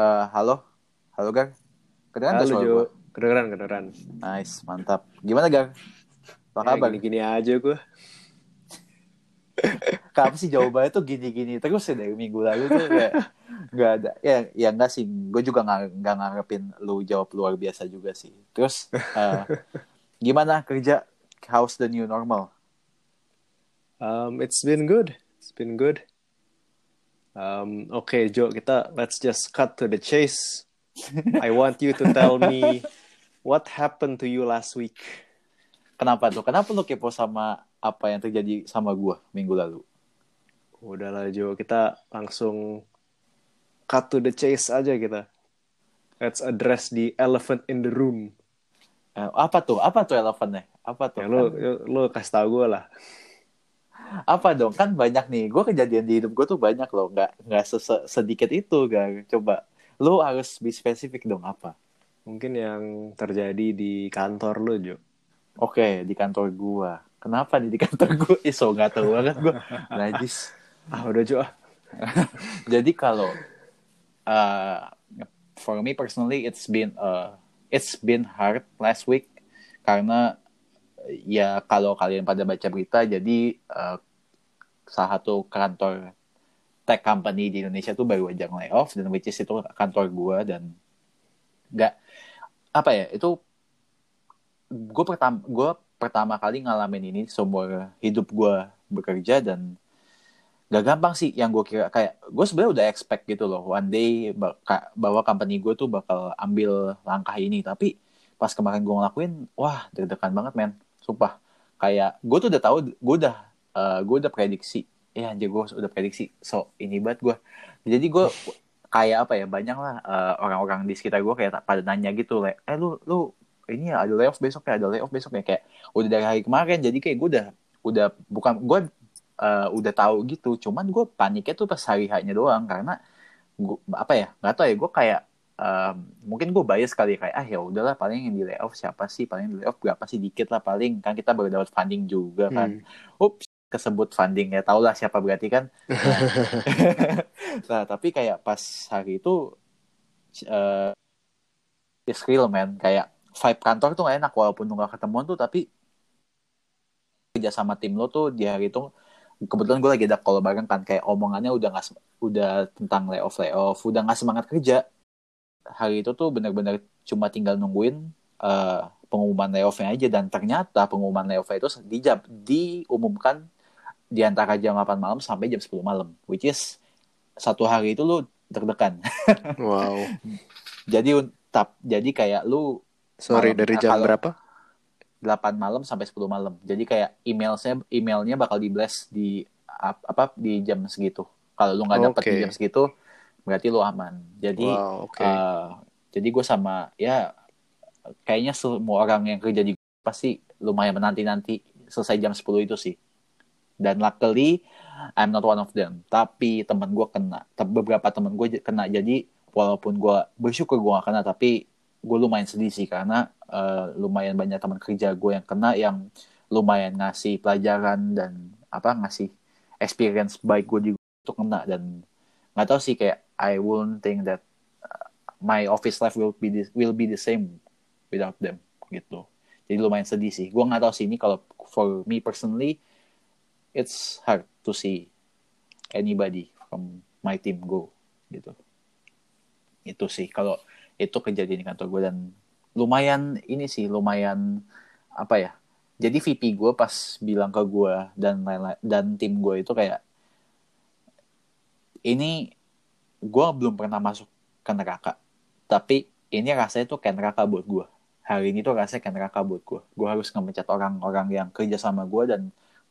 Eh, halo, halo Gar. Kedengeran Halo suara Jo, gua? kedengeran kedengeran. Nice, mantap. Gimana Gar? Apa Ya, kabar? Gini-gini aja gue. Kenapa sih jawabannya tuh gini-gini terus ya dari minggu lalu tuh kayak nggak ada. Ya, ya nggak sih. Gue juga nggak nggak ngarepin lu jawab luar biasa juga sih. Terus eh, gimana kerja? How's the new normal? Um, it's been good, it's been good. Um, Oke Jo, kita let's just cut to the chase. I want you to tell me what happened to you last week. Kenapa tuh? Kenapa lu kepo sama apa yang terjadi sama gua minggu lalu? Udahlah Jo, kita langsung cut to the chase aja kita. Let's address the elephant in the room. Eh, apa tuh? Apa tuh elephantnya? Apa tuh? Ya, lu, Kan- lu kasih tau gue lah. Apa dong? Kan banyak nih. Gue kejadian di hidup gue tuh banyak loh. Nggak nggak sedikit itu gak coba. Lu harus be spesifik dong apa? Mungkin yang terjadi di kantor lu Jo. oke di kantor gue kenapa nih di kantor gue iso nggak tahu banget gue najis. Ah udah Jo, jadi kalau uh, for me personally it's been uh, it's been hard last week karena ya kalau kalian pada baca berita jadi uh, salah satu kantor tech company di Indonesia tuh baru aja layoff dan which is itu kantor gua dan nggak apa ya itu gue pertama gue pertama kali ngalamin ini seumur hidup gua bekerja dan gak gampang sih yang gue kira kayak gue sebenarnya udah expect gitu loh one day bahwa company gue tuh bakal ambil langkah ini tapi pas kemarin gue ngelakuin wah deg-degan banget men sumpah. Kayak gue tuh udah tahu gue udah gue udah prediksi. Ya anjir gue udah prediksi. So ini banget gue jadi gue kayak apa ya banyak lah eh, orang-orang di sekitar gue kayak pada nanya gitu like, eh lu lu ini ya ada layoff besok ya ada layoff besok ya kayak udah dari hari kemarin jadi kayak gue udah udah bukan gue eh, udah tahu gitu. Cuman gue paniknya tuh pas hari hanya doang karena gua, apa ya nggak tahu ya gue kayak em, mungkin gue bias kali kayak ah ya udahlah paling yang di layoff siapa sih? Paling di layoff berapa sih? Dikit lah paling. Kan kita baru dapat funding juga kan. Hmm. ups kesebut funding ya tau lah siapa berarti kan. Nah tapi kayak pas hari itu eh it's real man. Kayak vibe kantor tuh gak enak walaupun lu gak ketemuan tuh tapi kerja sama tim lo tuh di hari itu kebetulan gue lagi ada call bareng kan kayak omongannya udah nggak udah tentang layoff layoff udah nggak semangat kerja hari itu tuh benar-benar cuma tinggal nungguin eh, pengumuman layoffnya aja dan ternyata pengumuman layoffnya itu di jam diumumkan di antara jam 8 malam sampai jam 10 malam which is satu hari itu lu deg-degan Wow. jadi tap jadi kayak lu Sorry, Malam. dari Nah, jam kalau- berapa? 8 malam sampai 10 malam. Jadi kayak emailnya emailnya bakal di blast di ap- apa di jam segitu. Kalau lu nggak dapet di Oke. jam segitu, berarti lu aman. Jadi Wow, oke. eh, jadi gue sama ya kayaknya semua orang yang kerja di pasti lumayan menanti-nanti selesai jam 10 itu sih. Dan luckily I'm not one of them. Tapi teman gue kena. Beberapa teman gue kena. Jadi walaupun gue bersyukur gue gak kena, tapi gue lumayan sedih sih karena eh, lumayan banyak teman kerja gue yang kena yang lumayan ngasih pelajaran dan apa ngasih experience baik gue juga untuk kena dan nggak tahu sih kayak I won't think that uh, my office life will be the, will be the same without them gitu. Jadi lumayan sedih sih. Gue nggak tahu sih ini kalau for me personally it's hard to see anybody from my team go gitu. Itu sih kalau itu kejadian di kantor gue dan lumayan ini sih lumayan apa ya jadi VP gue pas bilang ke gue dan dan tim gue itu kayak ini gue belum pernah masuk ke neraka. Tapi ini rasanya tuh kayak neraka buat gue hari ini tuh rasanya kayak neraka buat gue gue harus ngemecat orang-orang yang kerja sama gue dan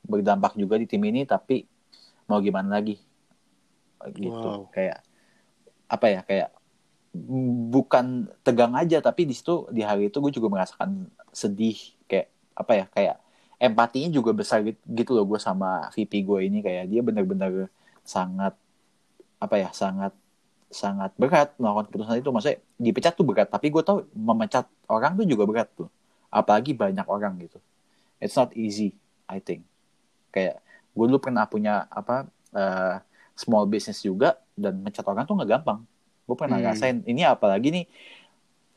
berdampak juga di tim ini tapi mau gimana lagi? Gitu. Wow. kayak apa ya kayak bukan tegang aja tapi di situ di hari itu gue juga merasakan sedih kayak apa ya kayak empatinya juga besar gitu, gitu loh gue sama VP gue ini. Kayak dia benar-benar sangat apa ya sangat sangat berat melakukan keputusan itu. Maksudnya dipecat tuh berat tapi gue tau memecat orang tuh juga berat tuh. Apalagi banyak orang gitu. It's not easy I think. Kayak gue dulu pernah punya apa eh, small business juga dan mencat orang tuh nggak gampang. Gue pernah Hmm. ngerasain ini apalagi nih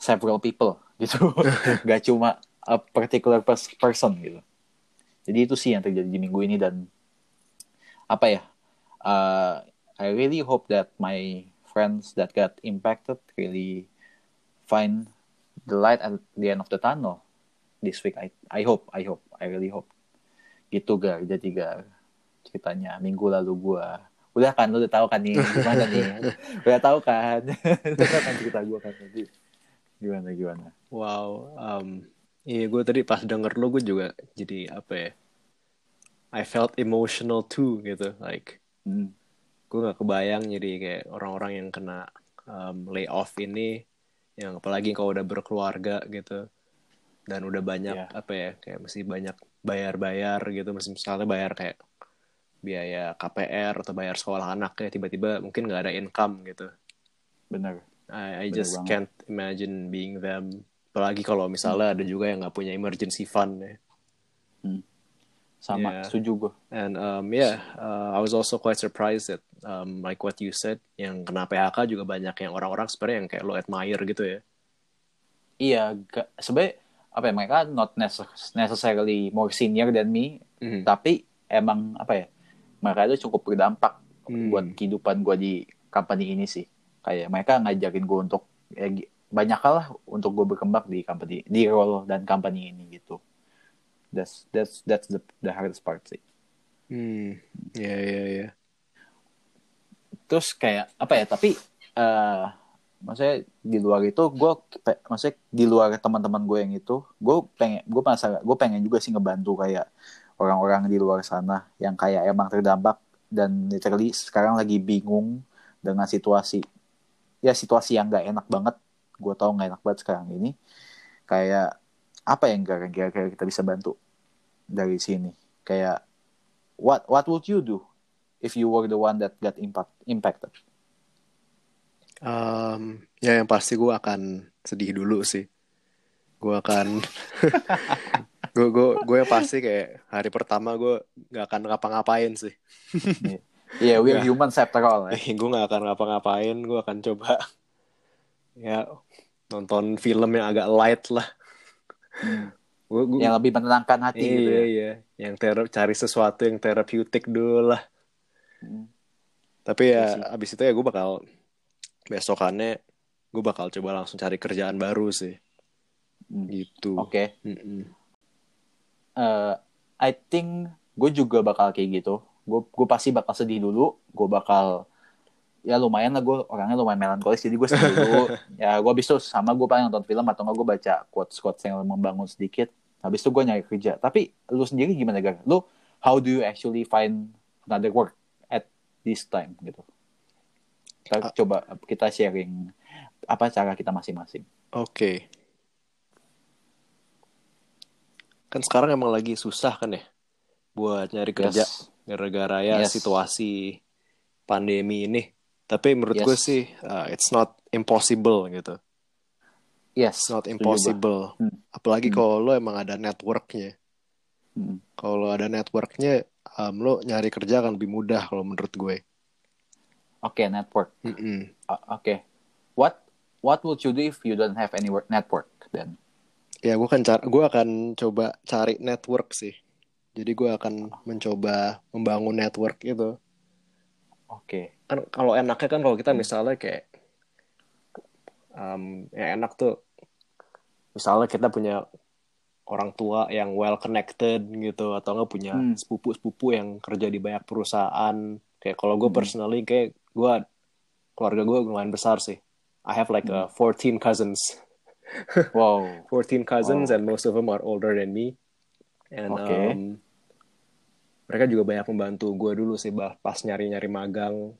several people gitu. Gak cuma a particular pers- person gitu. Jadi itu sih yang terjadi di minggu ini dan apa ya uh, I really hope that my friends that got impacted really find the light at the end of the tunnel this week. I I hope I hope I really hope. Gitu gar. Jadi gar ceritanya. Minggu lalu gua. Udah kan? Lu udah tahu kan nih gimana nih? Udah tahu kan? Udah kan cerita gua kan tadi. Gimana gimana? Wow, um, iya gue tadi pas denger lo gue juga jadi apa ya? I felt emotional too gitu, like hmm. Gue nggak kebayang jadi kayak orang-orang yang kena um, layoff ini, yang apalagi kalau udah berkeluarga gitu, dan udah banyak Iya. apa ya, kayak mesti banyak bayar-bayar gitu, mesti misalnya bayar kayak biaya KPR atau bayar sekolah anaknya, tiba-tiba mungkin nggak ada income gitu. bener I, I Bener just banget. can't imagine being them. Apalagi kalau misalnya ada juga yang nggak punya emergency fund ya. sama Yeah. setuju gua And um, yeah, uh, I was also quite surprised that um, like what you said, yang kena PHK juga banyak yang orang-orang sebenarnya yang kayak lo admire gitu ya. iya gak, sebenarnya apa ya mereka not necess- necessarily more senior than me Mhm. tapi emang apa ya mereka itu cukup berdampak Hmm. buat kehidupan gue di company ini sih kayak mereka ngajakin gue untuk ya, banyak hal lah untuk gue berkembang di company di role dan company ini gitu that's that's that's the the hardest part sih Hmm, ya ya ya. Terus kayak apa ya tapi eh maksudnya di luar itu gue maksudnya di luar teman-teman gue yang itu gue pengen gue masa gue pengen juga sih ngebantu kayak orang-orang di luar sana yang kayak emang terdampak dan literally sekarang lagi bingung dengan situasi ya situasi yang gak enak banget gue tau gak enak banget sekarang ini kayak apa yang kira-kira kita bisa bantu dari sini? Kayak what what would you do if you were the one that got impact impacted Um, ya yang pasti gue akan sedih dulu sih. Gue akan, gue gue gue yang pasti kayak hari pertama gue nggak akan ngapa-ngapain sih. Iya, we're Ya. humans after all. Ya. gue nggak akan ngapa-ngapain gue akan coba ya nonton film yang agak light lah gue gue Yang lebih menenangkan hati iya gitu ya. iya yang ter cari sesuatu yang terapeutik dulu lah Hmm. tapi Iya ya sih. abis itu ya gue bakal besokannya gue bakal coba langsung cari kerjaan baru sih Hmm. gitu Oke. Mm-mm. Eh, I think gue juga bakal kayak gitu. Gue gue pasti bakal sedih dulu. Gue bakal ya lumayan lah gue orangnya lumayan melankolis jadi gue sedih dulu. ya gue habis itu sama gue paling nonton film atau nggak gue baca quotes quotes yang membangun sedikit. Habis itu gue nyari kerja. Tapi lu sendiri gimana Gar? Lu how do you actually find another work this time gitu? Kita Ah. coba kita sharing apa cara kita masing-masing. Oke. Kan sekarang emang lagi susah kan ya buat nyari kerja Yes. gara-gara ya Yes. situasi pandemi ini. Tapi menurut Yes. gue sih uh, it's not impossible gitu. Yes. It's not impossible. Hmm. Apalagi Hmm. kalau lo emang ada networknya. Hmm. Kalau ada networknya, um, lo nyari kerja akan lebih mudah kalau menurut gue. Oke, network. Mm-mm. Uh, Oke. What What would you do if you don't have any work network then? Ya gue akan car- gue akan coba cari network sih. Jadi gue akan mencoba membangun network itu. Oke. kan kalau enaknya kan kalau kita misalnya kayak um, yang enak tuh misalnya kita punya orang tua yang well connected gitu atau nggak punya Hmm. sepupu-sepupu yang kerja di banyak perusahaan kayak kalau gue Hmm. personally kayak gue keluarga gue lumayan besar sih I have like uh, 14 cousins Wow. 14 cousins Wow. and most of them are older than me and Oke. um, mereka juga banyak membantu gue dulu sih pas nyari-nyari magang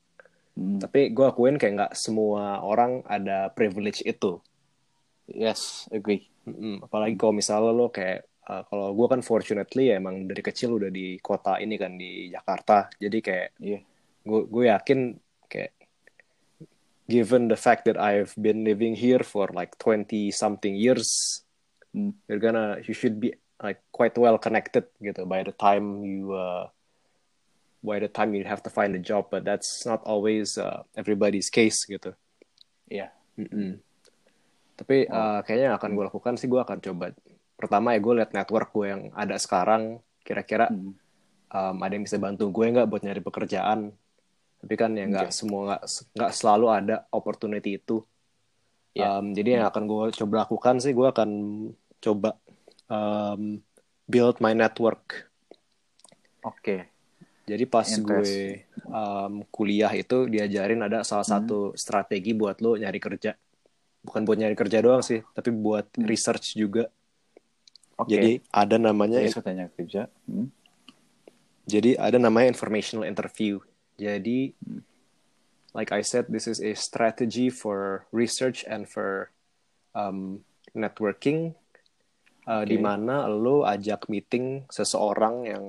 Hmm. tapi gue akuin kayak nggak semua orang ada privilege itu. Yes, agree. Mm-mm. Apalagi kalau misalnya lo kayak, uh, kalau gue kan fortunately ya emang dari kecil udah di kota ini kan di Jakarta. Jadi kayak Iya. gue gue yakin kayak given the fact that I've been living here for like 20 something years, Hmm. you're gonna you should be like quite well connected gitu by the time you uh, by the time you have to find a job, but that's not always uh, everybody's case gitu. Iya. Mm-mm. Tapi uh, kayaknya yang akan gue lakukan sih gue akan coba. Pertama ya gue liat network gue yang ada sekarang. Kira-kira Hmm. um, ada yang bisa bantu gue nggak buat nyari pekerjaan. Tapi kan ya nggak Oke. semua nggak nggak selalu ada opportunity itu. Iya. Um, jadi yang akan gue coba lakukan sih gue akan coba um, build my network. Oke. Jadi pas gue um, kuliah itu diajarin ada salah Hmm. satu strategi buat lo nyari kerja. Bukan buat nyari kerja doang sih, tapi buat Hmm. research juga. Oke. Jadi ada namanya Jadi saya tanya kerja. Hmm. jadi ada namanya informational interview. Jadi Hmm. like I said this is a strategy for research and for um, networking uh, di Oke. mana lo ajak meeting seseorang yang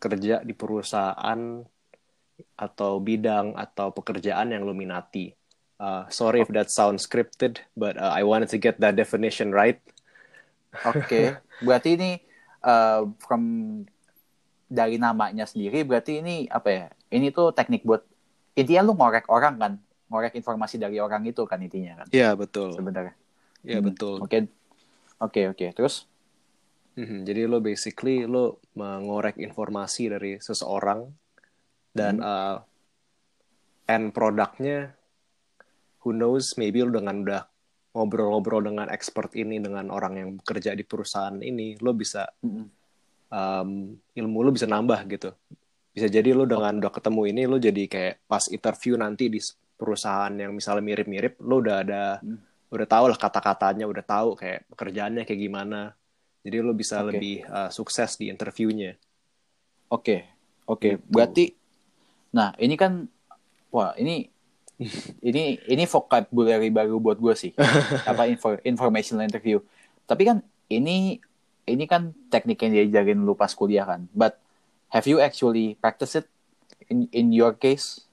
kerja di perusahaan atau bidang atau pekerjaan yang lo minati. Uh, sorry if that sounds scripted, but uh, I wanted to get that definition right. Oke. berarti ini uh, from dari namanya sendiri berarti ini apa ya? Ini tuh teknik buat intinya lu ngorek orang kan, ngorek informasi dari orang itu kan intinya kan Iya betul. sebenarnya. Iya Hmm. betul. Oke. Oke oke. Terus Mhm, Jadi lo basically lo mengorek informasi dari seseorang dan uh, end produknya who knows maybe lo dengan udah ngobrol-ngobrol dengan expert ini dengan orang yang bekerja di perusahaan ini lo bisa um, ilmu lo bisa nambah gitu. Bisa jadi lo dengan udah ketemu ini lo jadi kayak pas interview nanti di perusahaan yang misalnya mirip-mirip lo udah ada Hmm. udah tahu lah kata-katanya udah tahu kayak pekerjaannya kayak gimana. Jadi lo bisa Oke. lebih uh, sukses di interviewnya. Oke, oke. Gitu. Berarti, nah ini kan, wah ini, ini ini vocabulary baru buat gue sih. apa info, informational interview. Tapi kan ini ini kan teknik yang diajarin lu pas kuliah kan. But have you actually practiced it in in your case?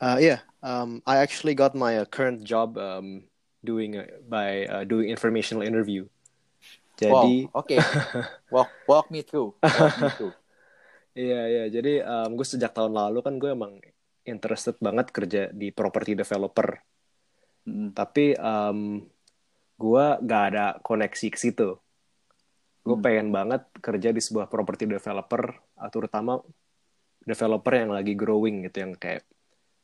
Uh, yeah, um, I actually got my uh, current job um, doing uh, by uh, doing informational interview. Jadi, wow, oke. walk walk me through. Walk me through. iya iya. Jadi um, gue sejak tahun lalu kan gue emang interested banget kerja di property developer. Mm, Tapi um, gue gak ada koneksi ke situ. Gue Hmm. pengen banget kerja di sebuah property developer, terutama developer yang lagi growing gitu, yang kayak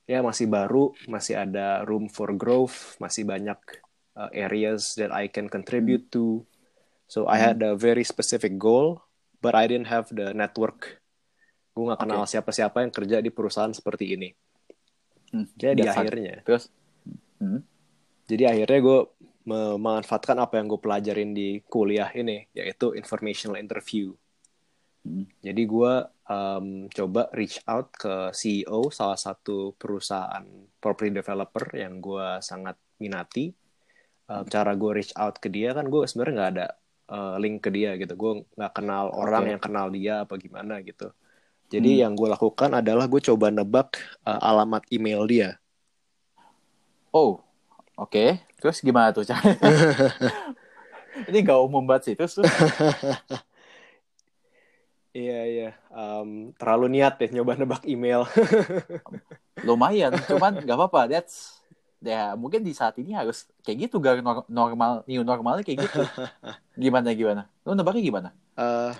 ya masih baru, masih ada room for growth, masih banyak uh, areas that I can contribute to. So I had a very specific goal, but I didn't have the network. Gue gak kenal Oke. siapa-siapa yang kerja di perusahaan seperti ini. mm, Jadi hard. akhirnya, Terus, mm, jadi akhirnya gue memanfaatkan apa yang gue pelajarin di kuliah ini, yaitu informational interview. mm, Jadi gue um, coba reach out ke CEO salah satu perusahaan property developer yang gue sangat minati. Um, cara gue reach out ke dia kan gue sebenarnya nggak ada uh, link ke dia gitu. Gue nggak kenal orang Oke. yang kenal dia apa gimana gitu. Jadi Hmm. yang gue lakukan adalah gue coba nebak uh, alamat email dia. oh, oke. Terus gimana tuh ini gak umum banget sih. Terus, terus Iya iya, Um, terlalu niat deh nyoba nebak email. lumayan cuman nggak apa-apa that's ya mungkin di saat ini harus kayak gitu gak nor- normal new normalnya kayak gitu gimana gimana lu nebaknya gimana eh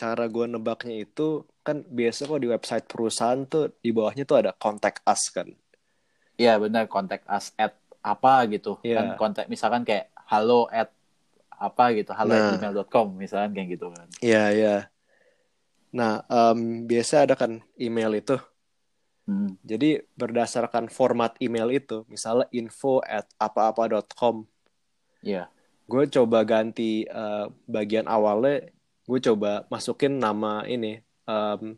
cara gue nebaknya itu kan biasa kok di website perusahaan tuh di bawahnya tuh ada contact us kan. Iya benar kontak us at apa gitu Iya. kan kontak misalkan kayak halo at apa gitu halo Nah. at gmail.com misalkan kayak gitu kan Iya iya. Nah em, biasa ada kan email itu. hmm. Jadi berdasarkan format email itu, misalnya info at apa-apa.com, Iya gue coba ganti eh, bagian awalnya, gue coba masukin nama ini, em,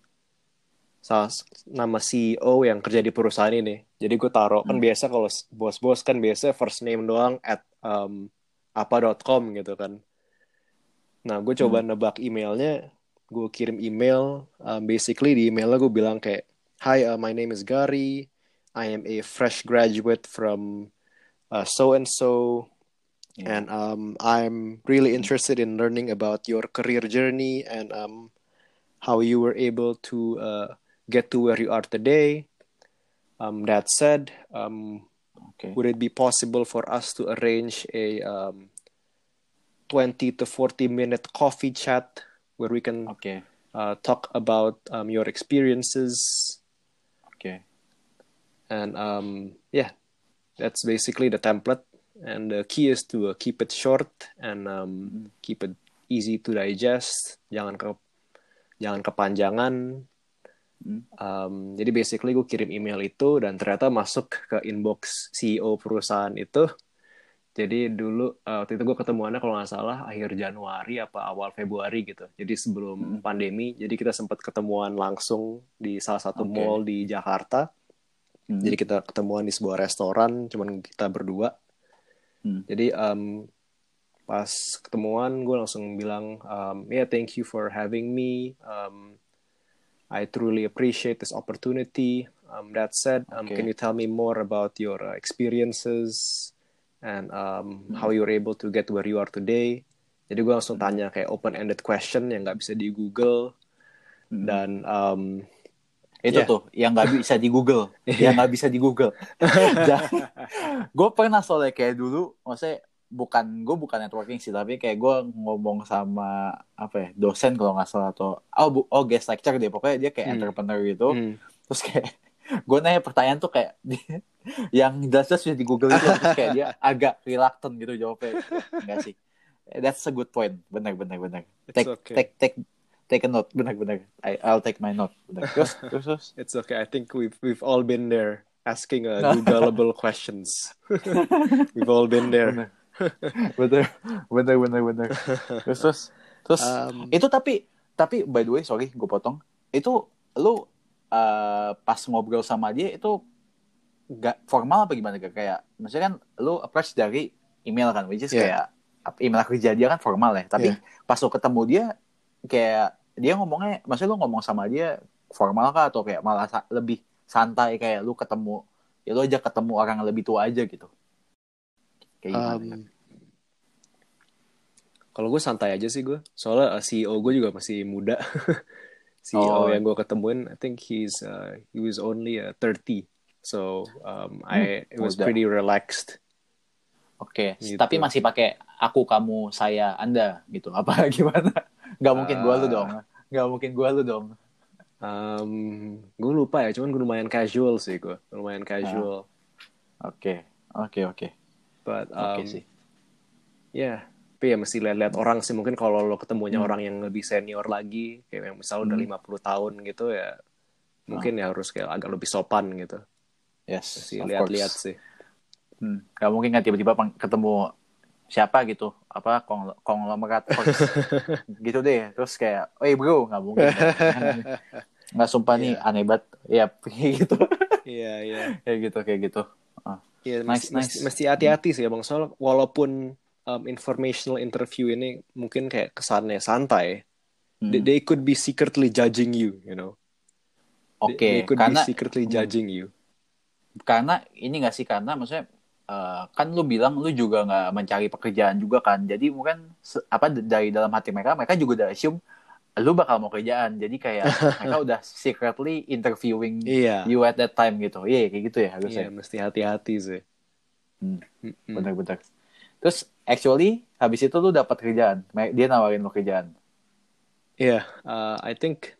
salah nama CEO yang kerja di perusahaan ini. Jadi gue taruh kan Hmm. biasa kalau bos-bos kan biasa first name doang at em, apa.com gitu kan. Nah gue coba nebak emailnya, gue kirim email, um, basically di emailnya gue bilang kayak, Hi, uh, my name is Gary, I am a fresh graduate from uh, so and so, And um, I'm really interested in learning about your career journey and um, how you were able to uh, get to where you are today. Um, that said, um, Oke. would it be possible for us to arrange a um, 20 to 40 minute coffee chat where we can Oke. uh, talk about um, your experiences Okay. and um, yeah that's basically the template and the key is to uh, keep it short and um, keep it easy to digest jangan ke jangan kepanjangan Hmm. Um, jadi basically gue kirim email itu dan ternyata masuk ke inbox CEO perusahaan itu jadi dulu uh, waktu itu gue ketemuannya kalau nggak salah akhir Januari apa awal Februari gitu jadi sebelum Hmm. pandemi jadi kita sempat ketemuan langsung di salah satu Oke. mall di Jakarta Hmm. jadi kita ketemuan di sebuah restoran, cuman kita berdua. Hmm. Jadi um, pas ketemuan gue langsung bilang, um, yeah thank you for having me. Um, I truly appreciate this opportunity. Um, that said, um, Okay. can you tell me more about your uh, experiences and um, how you're able to get where you are today? Jadi gue langsung tanya kayak open-ended question yang nggak bisa di Google Hmm. dan um, itu Yeah. tuh yang nggak bisa di Google, yang nggak bisa di Google. gue pernah soalnya kayak dulu, maksudnya bukan gue bukan networking sih, tapi kayak gue ngomong sama apa ya dosen kalau nggak salah atau oh bu, oh guest lecture deh, pokoknya dia kayak Hmm. entrepreneur gitu. hmm, Terus kayak gue nanya pertanyaan tuh kayak yang jelas-jelas sudah di Google itu, terus kayak dia agak reluctant gitu jawabnya. Enggak sih. That's a good point. Benar benar benar. Take okay. take take take a note. Benar benar. I I'll take my note. Benar. Terus terus terus. It's okay. I think we've we've all been there asking uh, Googleable questions. we've all been there. bener bener bener bener terus terus terus Um, itu tapi tapi by the way sorry gue potong itu lu uh, pas ngobrol sama dia itu gak formal apa gimana gak kayak maksudnya kan lu approach dari email kan which is Yeah. kayak email kerja dia kan formal ya tapi Yeah. pas lu ketemu dia kayak dia ngomongnya maksudnya lu ngomong sama dia formal kah atau kayak malah sa- lebih santai kayak lu ketemu ya lu aja ketemu orang yang lebih tua aja gitu kayak gimana Gak? um, kalau gue santai aja sih gue. Soalnya uh, CEO gue juga masih muda. CEO Oh. yang gue ketemuin, I think he's uh, he was only uh, 30. So um, I it was muda. pretty relaxed. Oke, Gitu. tapi masih pakai aku, kamu, saya, anda gitu. Apa gimana? Gak mungkin gua lu Ah. dong. Gak mungkin gua lu dong. Um, gue lupa ya, cuman gue lumayan casual sih gue, lumayan casual. Oke, oke, oke. But Oke um, sih. ya, tapi ya mesti lihat-lihat orang sih. Mungkin kalau lo ketemunya Hmm. orang yang lebih senior lagi, kayak yang misal udah Hmm. 50 tahun gitu ya, mungkin ya harus kayak agak lebih sopan gitu. Yes, Mesti lihat-lihat sih. Hmm. Gak mungkin kan tiba-tiba ketemu siapa gitu. Apa kong konglomerat first. gitu deh. Terus kayak, oh bro, gak mungkin. Nggak sumpah nih, Iya. aneh banget. Ya, gitu. Iya, iya. kayak gitu, kayak gitu. Iya, Nice, mesti, nice. mesti hati-hati sih bang. Soal walaupun um, informational interview ini mungkin kayak kesannya santai, Hmm. they, they could be secretly judging you, you know. Oke, they, could karena be secretly Hmm. judging you. karena ini gak sih karena maksudnya eh, kan lu bilang lu juga nggak mencari pekerjaan juga kan jadi mungkin apa dari dalam hati mereka mereka juga udah assume lu bakal mau kerjaan jadi kayak mereka udah secretly interviewing Iya. you at that time gitu iya kayak gitu ya harusnya Iya, mesti hati-hati sih. Hmm. Mm-mm. benar-benar terus actually habis itu lu dapat kerjaan dia nawarin lu kerjaan Yeah, uh, I think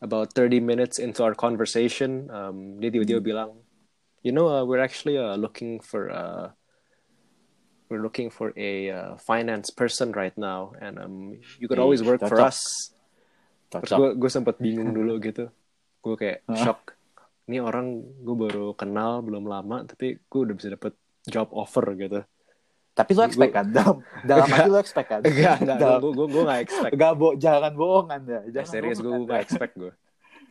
about 30 minutes into our conversation, um, dia tiba-tiba bilang, you know, uh, we're actually uh, looking for uh, we're looking for a uh, finance person right now, and um, you could always work for cocok. us. Terus gue gue sempat bingung dulu gitu, gue kayak shock. Ini orang gue baru kenal belum lama, tapi gue udah bisa dapet job offer gitu. tapi lu expect kan dalam dalam hati lu expect kan Enggak, enggak, Dalam- gue gue gue nggak expect. Gak bo jangan bohong anda Ya, jangan serius gue nggak Anda. expect gue.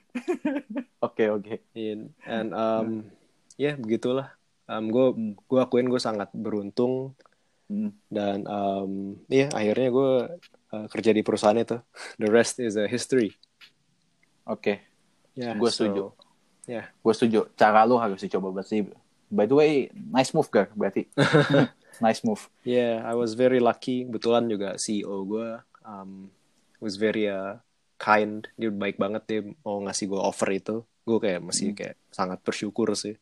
oke oke and um, ya begitulah. Um, gue Hmm. gue akuin gue sangat beruntung Hmm. dan um, ya akhirnya gue uh, kerja di perusahaan itu. The rest is a history. oke Ya, Gue so, setuju. Ya, gue setuju cara lu harus dicoba berarti by the way nice move gar berarti nice move yeah, I was very lucky. Kebetulan juga CEO gue um, was very uh, kind. Dia baik banget dia mau ngasih gue offer itu. Gue kayak masih Hmm. kayak sangat bersyukur sih.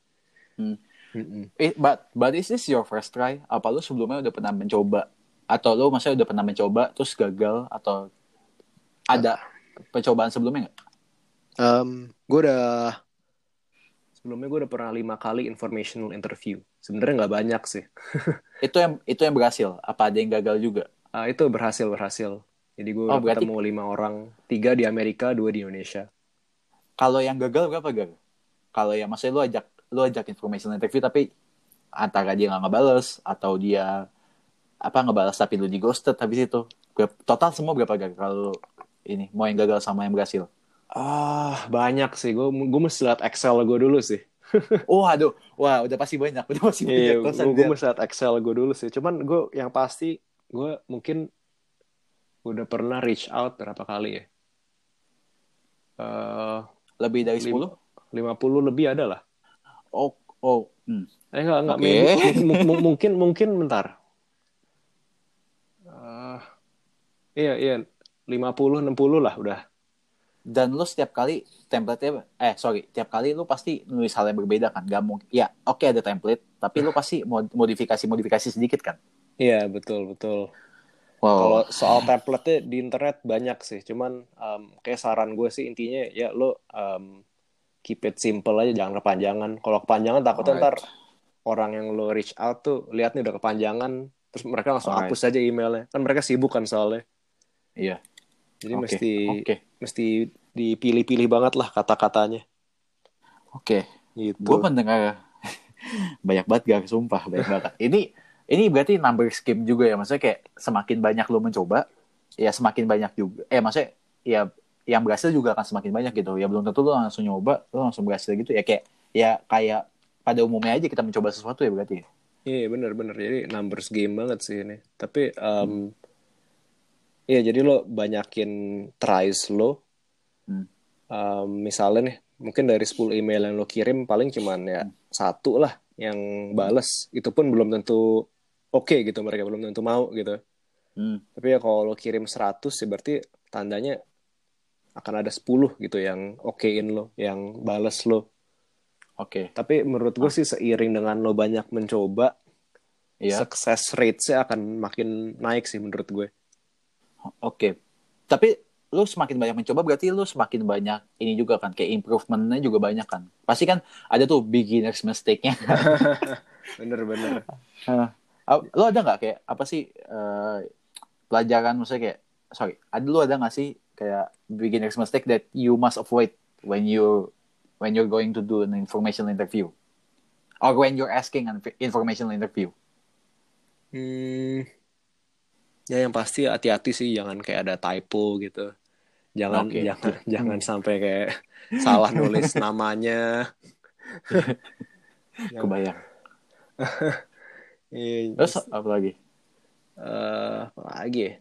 Hmm. Mm-mm. Eh, but but is this your first try? Apa lu sebelumnya udah pernah mencoba? Atau lu maksudnya udah pernah mencoba terus gagal atau ada percobaan sebelumnya nggak? Um, gue udah sebelumnya gue udah pernah lima kali informational interview. Sebenarnya nggak banyak sih. Itu yang itu yang berhasil. Apa ada yang gagal juga? Ah, itu berhasil berhasil. Jadi gue Oh, udah berarti- ketemu lima orang, tiga di Amerika, dua di Indonesia. Kalau yang gagal berapa gagal? Kalau yang maksudnya lu ajak lu ajak information interview tapi antara dia nggak ngebales atau dia apa ngebales tapi lu di ghosted habis itu total semua berapa gagal kalau ini mau yang gagal sama yang berhasil Ah, banyak sih. Gue gue mesti lihat Excel gue dulu sih. oh aduh wah udah pasti banyak udah pasti banyak Iya, Gak usah gue dilihat. mesti lihat Excel gue dulu sih. Cuman gue yang pasti gue mungkin udah pernah reach out berapa kali ya? Eh, lebih dari Lim- 10 50 lebih ada lah. Oh oh hmm. Eh enggak enggak Oke. maybe- mu- mu- mungkin mungkin bentar. Eh, iya iya 50 60 lah udah. dan lu setiap kali template eh sorry tiap kali lu pasti nulis hal yang berbeda kan gak mungkin ya oke ada template tapi lu pasti mod- modifikasi modifikasi sedikit kan Iya betul betul. wow Kalau soal template di internet banyak sih, cuman um, kayak saran gue sih intinya ya lo um, keep it simple aja, jangan kepanjangan. Kalau kepanjangan takutnya ntar orang yang lo reach out tuh lihat nih udah kepanjangan, terus mereka langsung Alright. hapus aja emailnya. Kan mereka sibuk kan soalnya. iya Jadi Oke, mesti oke mesti dipilih-pilih banget lah kata-katanya. oke Gitu. gue mendengar banyak banget gak sumpah banyak banget ini ini berarti number scheme juga ya maksudnya kayak semakin banyak lu mencoba ya semakin banyak juga eh maksudnya ya yang berhasil juga akan semakin banyak gitu ya belum tentu lu langsung nyoba lu langsung berhasil gitu ya kayak ya kayak pada umumnya aja kita mencoba sesuatu ya berarti Iya bener-bener jadi numbers game banget sih ini. Tapi um, iya jadi lo banyakin tries lo. Hmm. Um, misalnya nih mungkin dari 10 email yang lo kirim paling cuman ya satu lah yang bales. Itu pun belum tentu oke gitu mereka belum tentu mau gitu. Hmm. Tapi ya kalau lo kirim 100 ya berarti tandanya akan ada 10 gitu yang okein lo, yang bales lo. Oke, Tapi menurut gue sih seiring dengan lo banyak mencoba, iya. success rate-nya akan makin naik sih menurut gue. Oke. Tapi lu semakin banyak mencoba berarti lu semakin banyak ini juga kan kayak improvementnya juga banyak kan. Pasti kan ada tuh beginners mistake-nya. Bener-bener. Hah. Ah, lu ada nggak kayak apa sih eh, pelajaran maksudnya kayak sorry, ada lu ada nggak sih kayak beginners mistake that you must avoid when you when you're going to do an informational interview or when you're asking an informational interview? Hmm, ya yang pasti hati-hati sih jangan kayak ada typo gitu. Jangan Oke. jangan jangan sampai kayak salah nulis namanya. Yang- Kebayang. Iya, Terus apa lagi? eh, apa lagi ya?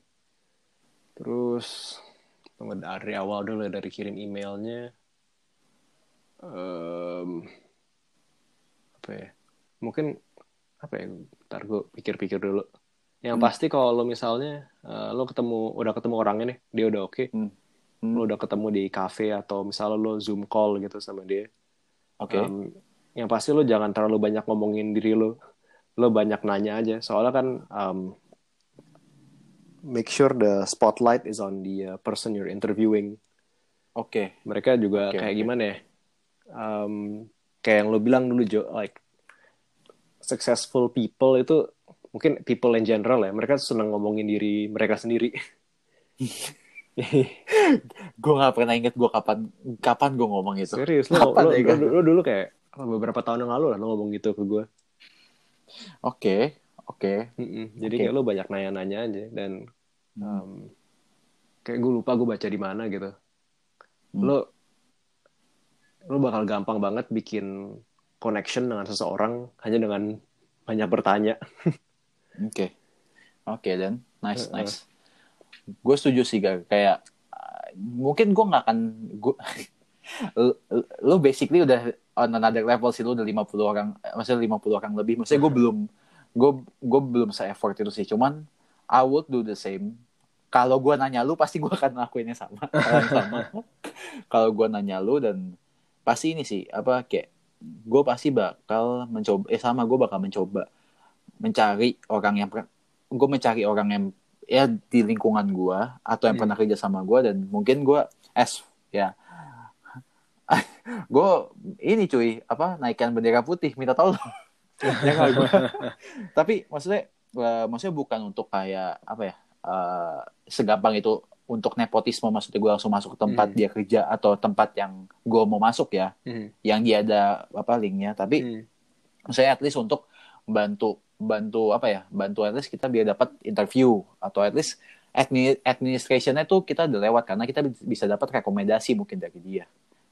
Terus tunggu dari awal dulu ya, dari kirim emailnya. Em, apa ya? Mungkin apa ya? Ntar gue pikir-pikir dulu. Yang Hmm. pasti kalau lo misalnya eh, lo ketemu udah ketemu orangnya nih, dia udah oke. Hmm. Hmm. Lo udah ketemu di cafe atau misalnya lo zoom call gitu sama dia. Oke. Em, yang pasti lo jangan terlalu banyak ngomongin diri lo. Lo banyak nanya aja. Soalnya kan em, make sure the spotlight is on the uh, person you're interviewing. Oke. Mereka juga Oke, kayak oke. gimana ya? Em, kayak yang lo bilang dulu Jo, like successful people itu mungkin people in general ya. Mereka senang ngomongin diri mereka sendiri. Gue nggak pernah inget gue kapan kapan gue ngomong itu. Serius lo, Kapan lo, ya, lo, lo dulu kayak beberapa tahun yang lalu lah lo ngomong gitu ke gue. Oke. Oke. Mm-mm. Jadi Oke. kayak lo banyak nanya-nanya aja dan. Um, kayak gue lupa gue baca di mana gitu. Hmm. Lo lo bakal gampang banget bikin connection dengan seseorang hanya dengan banyak bertanya. Oke. Oke dan nice Heeh. nice. Gue setuju sih Gar. kayak uh, mungkin gue nggak akan gue lu basically udah on another level sih lu udah 50 orang eh, maksudnya 50 orang lebih maksudnya gue belum gue gue belum se effort itu sih cuman I would do the same kalau gue nanya lu pasti gue akan ngelakuinnya sama. Sama. Kalau gue nanya lu dan pasti ini sih apa kayak gue pasti bakal mencoba eh sama gue bakal mencoba mencari orang yang gue mencari orang yang ya di lingkungan gue atau yang Hmm. pernah kerja sama gue dan mungkin gue es ya. Gue ini cuy apa naikkan bendera putih minta tolong. Ya tapi maksudnya maksudnya bukan untuk kayak apa ya eh, segampang itu untuk nepotisme maksudnya gue langsung masuk ke tempat Hmm. dia kerja atau tempat yang gue mau masuk ya Hmm. yang dia ada apa linknya tapi Hmm. maksudnya at least untuk bantu bantu apa ya bantu at least kita biar dapat interview atau at least admi- administrationnya tuh kita udah lewat karena kita bi- bisa dapat rekomendasi mungkin dari dia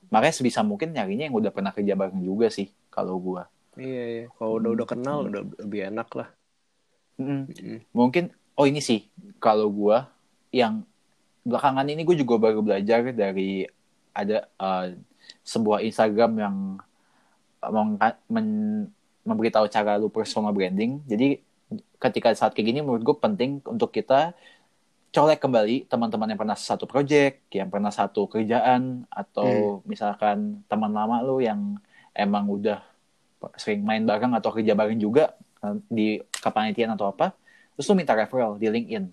makanya sebisa mungkin nyarinya yang udah pernah kerja bareng juga sih kalau gua Iya, iya. Kalau udah udah kenal udah lebih enak lah. Mm-mm. Mm. mungkin oh ini sih. Kalau gua yang belakangan ini gue juga baru belajar dari ada eh, sebuah Instagram yang mengka- men- memberitahu cara lu personal branding. Jadi ketika saat kayak gini menurut gue penting untuk kita colek kembali teman-teman yang pernah satu project yang pernah satu kerjaan atau misalkan teman lama lu yang emang udah sering main bareng atau kerja bareng juga eh, di kepanitiaan atau apa terus lu minta referral di LinkedIn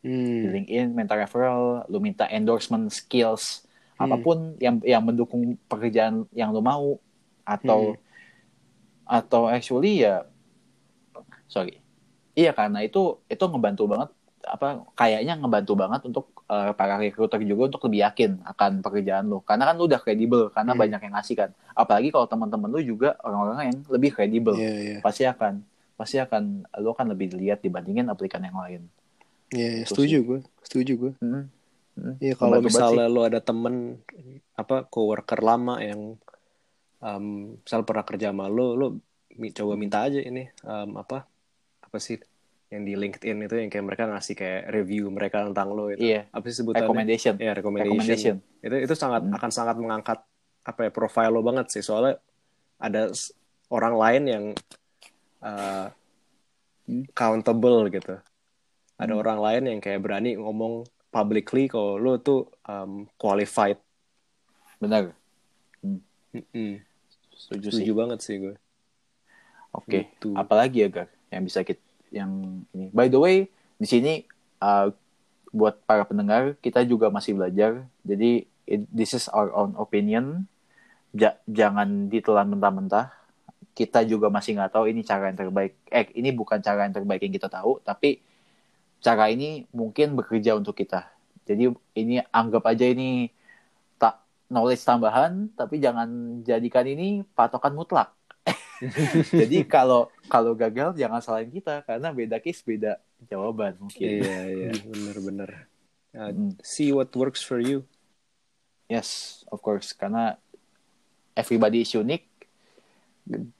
di Hmm. LinkedIn minta referral lu minta endorsement skills Hmm. apa pun yang yang mendukung pekerjaan yang lu mau atau Hmm. atau actually ya sorry iya karena itu itu ngebantu banget apa kayaknya ngebantu banget untuk eh, para recruiter juga untuk lebih yakin akan pekerjaan lu karena kan lu udah kredibel karena Hmm. banyak yang ngasih kan apalagi kalau teman-teman lu juga orang-orang yang lebih kredibel Iya, iya. pasti akan pasti akan lu akan lebih dilihat dibandingin aplikan yang lain Iya, iya. Itu setuju gue. Setuju gue. Hmm. Hmm. Iya, kalau Ngebantu banget misalnya lo ada temen apa coworker lama yang um, misal pernah kerja sama lo, lo coba minta aja ini um, apa apa sih yang di LinkedIn itu yang kayak mereka ngasih kayak review mereka tentang lo itu. Iya, Apa sih sebutannya? recommendation. Iya, recommendation. Recommendation. Itu itu sangat Hmm. akan sangat mengangkat apa ya profile lo banget sih soalnya ada orang lain yang uh, Hmm. countable gitu. Ada Hmm. orang lain yang kayak berani ngomong publicly kalau lo tuh um, qualified. Benar. Mm-mm. Setuju, sih. Setuju banget sih gue. Oke. Gitu. Apalagi ya, Gar, yang bisa kita yang ini. By the way, di sini uh, buat para pendengar kita juga masih belajar. Jadi it- this is our own opinion. Ja- jangan ditelan mentah-mentah. Kita juga masih nggak tahu ini cara yang terbaik. Eh, ini bukan cara yang terbaik yang kita tahu, tapi cara ini mungkin bekerja untuk kita. Jadi ini anggap aja ini tak knowledge tambahan, tapi jangan jadikan ini patokan mutlak. Jadi kalau kalau gagal jangan salahin kita karena beda case beda jawaban mungkin. Iya iya bener-bener. Uh, Mm. see what works for you. Yes, of course karena everybody is unique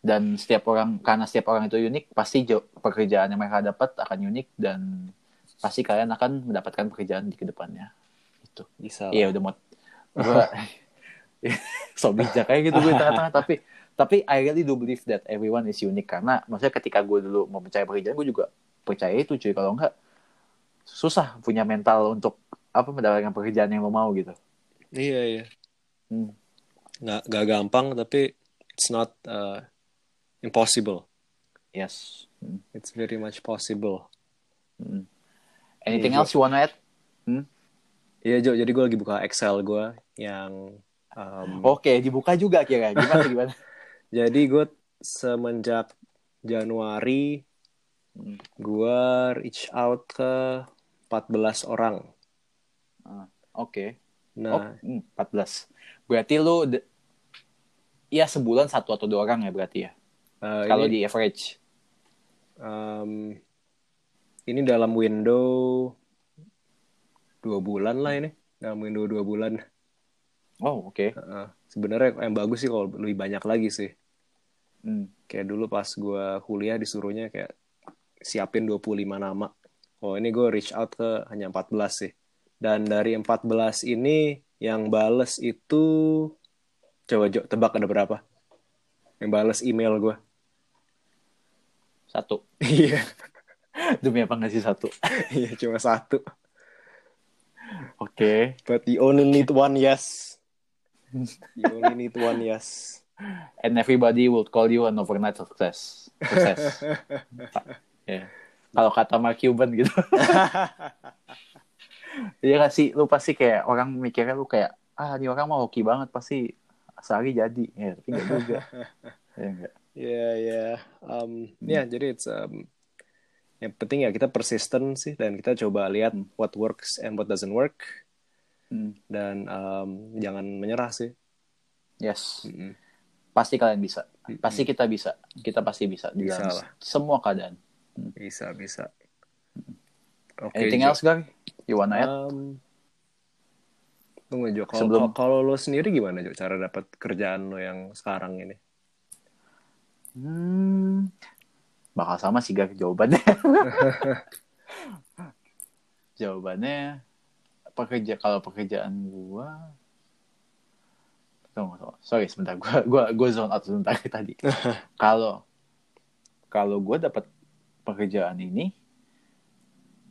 dan setiap orang karena setiap orang itu unik pasti pekerjaan yang mereka dapat akan unik dan pasti kalian akan mendapatkan pekerjaan di ke depannya. Itu. Bisa. Iya udah mau gua so bijak kayak gitu gue tengah-tengah tapi tapi I really do believe that everyone is unique karena maksudnya ketika gue dulu mau percaya pekerjaan gue juga percaya itu cuy kalau enggak susah punya mental untuk apa mendapatkan pekerjaan yang lo mau gitu. Iya iya. Hmm. Nggak nggak gampang tapi it's not uh, impossible. Yes. Hmm. It's very much possible. Hmm. Anything Iya, else you wanna add? Iya Jo, jadi gue lagi buka Excel gue yang um, Oke, dibuka juga kira gimana gimana? jadi gue semenjak Januari Hmm. gue reach out ke 14 orang. Oke. Nah, Oh, hmm, 14. Berarti lu ya sebulan satu atau dua orang ya berarti ya. uh, Kalau ini, di average. um, ini dalam window dua bulan lah ini, dalam window dua bulan. Oh, oke. Uh, sebenarnya yang bagus sih kalau lebih banyak lagi sih. Hmm. Kayak dulu pas gue kuliah disuruhnya kayak siapin 25 nama. Oh ini gue reach out ke hanya 14 sih. Dan dari 14 ini yang bales itu coba Jo tebak ada berapa? Yang bales email gue. Satu. Iya, Demi apa nggak sih satu? iya cuma satu. Oke. But you only need one yes. You only need one yes. and everybody will call you an overnight success. Success. Ya. Kalau kata Mark Cuban gitu. Iya gak sih, lu pasti kayak orang mikirnya lu kayak ah ini orang mau hoki banget pasti sehari jadi. Ya, tapi enggak juga. ya enggak. Ya ya. Um, Ya jadi it's um, yang penting ya kita persisten sih dan kita coba lihat Hmm. what works and what doesn't work Hmm. dan um, jangan menyerah sih. Yes. Mm-mm. Pasti kalian bisa. Pasti kita bisa. Kita pasti bisa di Bisa dalam lah. semua keadaan. Bisa bisa. Oke. Anything Jo. else, Gar? You wanna add? Um, tunggu Jo, kalau Sebelum- kalau lo sendiri gimana Jo cara dapat kerjaan lo yang sekarang ini? Hmm, bakal sama sih Gar jawabannya. jawabannya pekerja kalau pekerjaan gua tunggu, tunggu. sorry sebentar gua gua gua zone out sebentar tadi. kalau kalau gua dapat pekerjaan ini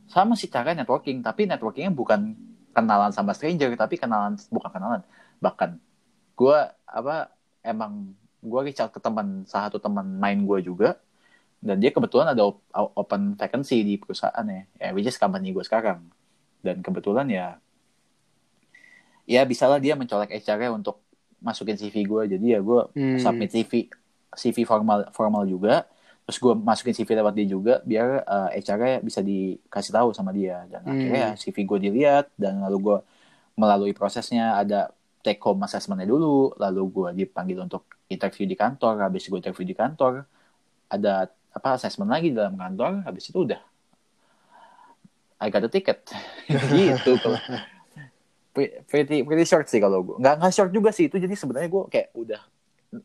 sama sih cara networking tapi networkingnya bukan kenalan sama stranger tapi kenalan bukan kenalan bahkan gua apa emang gua reach out ke teman salah satu teman main gua juga dan dia kebetulan ada op- open vacancy di perusahaan ya, ya which is company gue sekarang dan kebetulan ya ya bisalah dia mencolek HR-nya untuk masukin CV gue jadi ya gue Hmm. submit CV CV formal formal juga terus gue masukin CV lewat dia juga biar uh, HR-nya bisa dikasih tahu sama dia. Dan Hmm. akhirnya CV gue dilihat dan lalu gue melalui prosesnya ada take home assessment-nya dulu. Lalu gue dipanggil untuk interview di kantor. Habis gue interview di kantor ada apa assessment lagi dalam kantor. Habis itu udah. I got a ticket. Gitu. Kalau pretty pretty short sih kalau gue nggak nggak short juga sih. Itu jadi sebenarnya gue kayak udah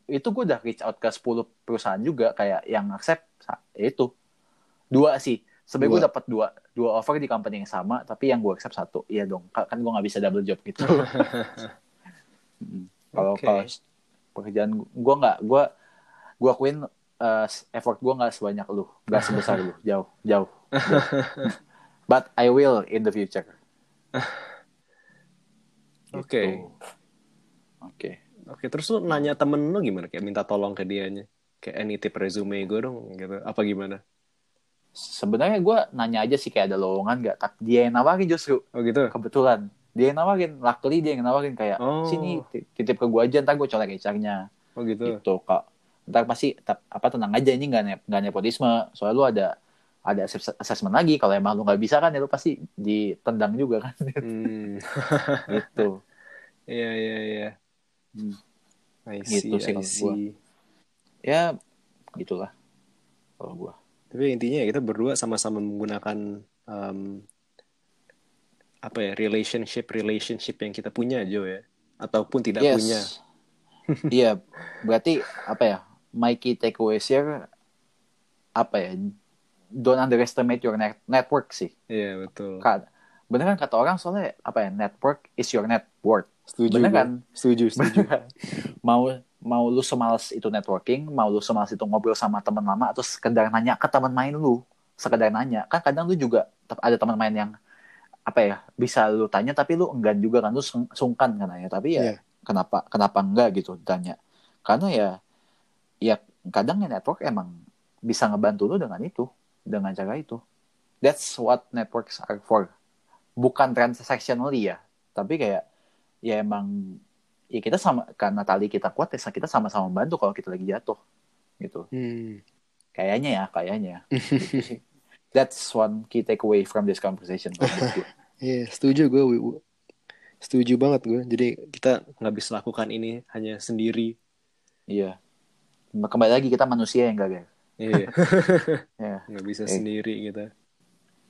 itu gue udah reach out ke 10 perusahaan juga kayak yang accept ya itu. Dua sih. Sebenarnya gue dapat dua dua offer di company yang sama tapi yang gue accept satu. Iya dong Ka- kan gue nggak bisa double job gitu. Kalau kalau pekerjaan gue nggak gue gue akuin eh, effort gue nggak sebanyak lu nggak sebesar lu. Jauh jauh, jauh. but I will in the future. Oke. Gitu. oke Oke, terus lu nanya temen lu gimana? Kayak minta tolong ke dianya. Kayak any tip resume gue dong, gitu. Apa gimana? sebenarnya gue nanya aja sih kayak ada lowongan nggak tapi dia yang nawarin justru Oh gitu? kebetulan dia yang nawarin luckily dia yang nawarin kayak Oh. sini ti- titip ke gue aja ntar gue colek HR-nya Oh gitu? gitu kak ntar pasti apa tenang aja ini nggak ne- nggak nepotisme soalnya lu ada ada assess- assessment lagi kalau emang lu nggak bisa kan ya lu pasti ditendang juga kan Hmm. gitu Iya, iya, iya. Hmm. I see, Gitu sih I kalau see. ya gitulah kalau gue Tapi intinya ya kita berdua sama-sama menggunakan um, apa ya relationship relationship yang kita punya Jo ya, ataupun tidak punya. Iya, berarti apa ya? My key takeaways here apa ya? Don't underestimate your net network sih. Iya betul. Ka- Bener kan kata orang soalnya apa ya? Network is your net worth. Setuju. Bener kan? Setuju, setuju. Mau mau lu semalas itu networking, mau lu semalas itu ngobrol sama teman lama atau sekedar nanya ke teman main lu, sekedar nanya. Kan kadang lu juga ada teman main yang apa ya bisa lu tanya tapi lu enggan juga kan lu sung- sungkan kan nanya tapi ya Iya. kenapa kenapa enggak gitu tanya karena ya ya kadang ya network emang bisa ngebantu lu dengan itu dengan cara itu that's what networks are for bukan transactionally ya tapi kayak ya emang ya kita sama karena tali kita kuat ya kita sama-sama membantu kalau kita lagi jatuh gitu Hmm. kayaknya ya kayaknya Gitu that's one key takeaway from this conversation. Iya, setuju gue. Wi. Wi. Setuju banget gue. Jadi kita nggak bisa lakukan ini hanya sendiri. iya kembali lagi kita manusia yang gagal Iya, ya nggak bisa Eh. sendiri kita.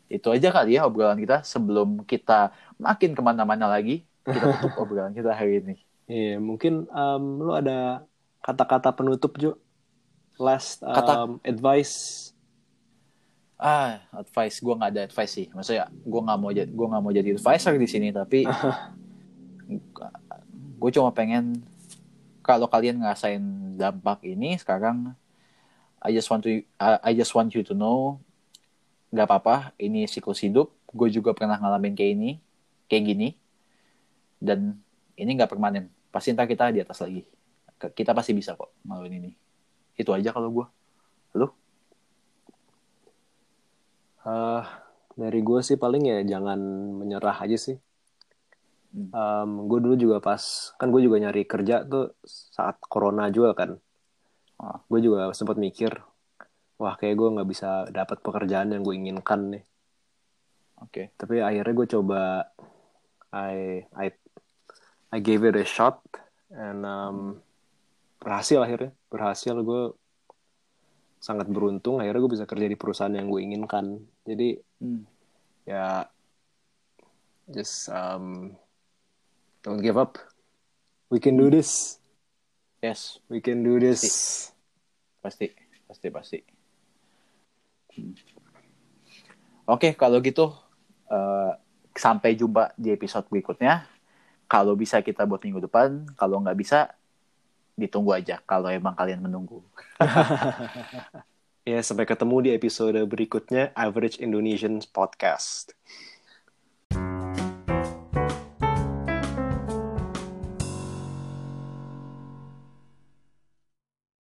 itu aja kali ya obrolan kita sebelum kita makin ke mana-mana lagi kita tutup obrolan kita hari ini. Iya, mungkin um, lu ada kata-kata penutup Jo. Last um, Kata- advice. ah advice. Gue nggak ada advice sih. Maksudnya gue nggak mau jadi gue nggak mau jadi advisor di sini tapi gue cuma pengen kalau kalian ngerasain dampak ini sekarang I just want to I I just want you to know nggak apa-apa ini siklus hidup. Gue juga pernah ngalamin kayak ini kayak gini dan ini nggak permanen pasti ntar kita di atas lagi kita pasti bisa kok ngelakuin ini itu aja kalau gue lu Eh, dari gue sih paling ya jangan menyerah aja sih. Hmm. gue dulu juga pas kan gue juga nyari kerja tuh saat corona juga kan. Ah. Gue juga sempat mikir, wah kayak gue nggak bisa dapat pekerjaan yang gue inginkan nih. oke Tapi akhirnya gue coba, I I I gave it a shot and um, berhasil akhirnya, berhasil gue sangat beruntung. Akhirnya gue bisa kerja di perusahaan yang gue inginkan. Jadi Hmm. ya just um, don't give up. We can do this. Yes. We can do this. Pasti. Pasti pasti. Hmm. oke kalau gitu eh, sampai jumpa di episode berikutnya kalau bisa kita buat minggu depan kalau nggak bisa ditunggu aja kalau emang kalian menunggu. Ya sampai ketemu di episode berikutnya average Indonesian podcast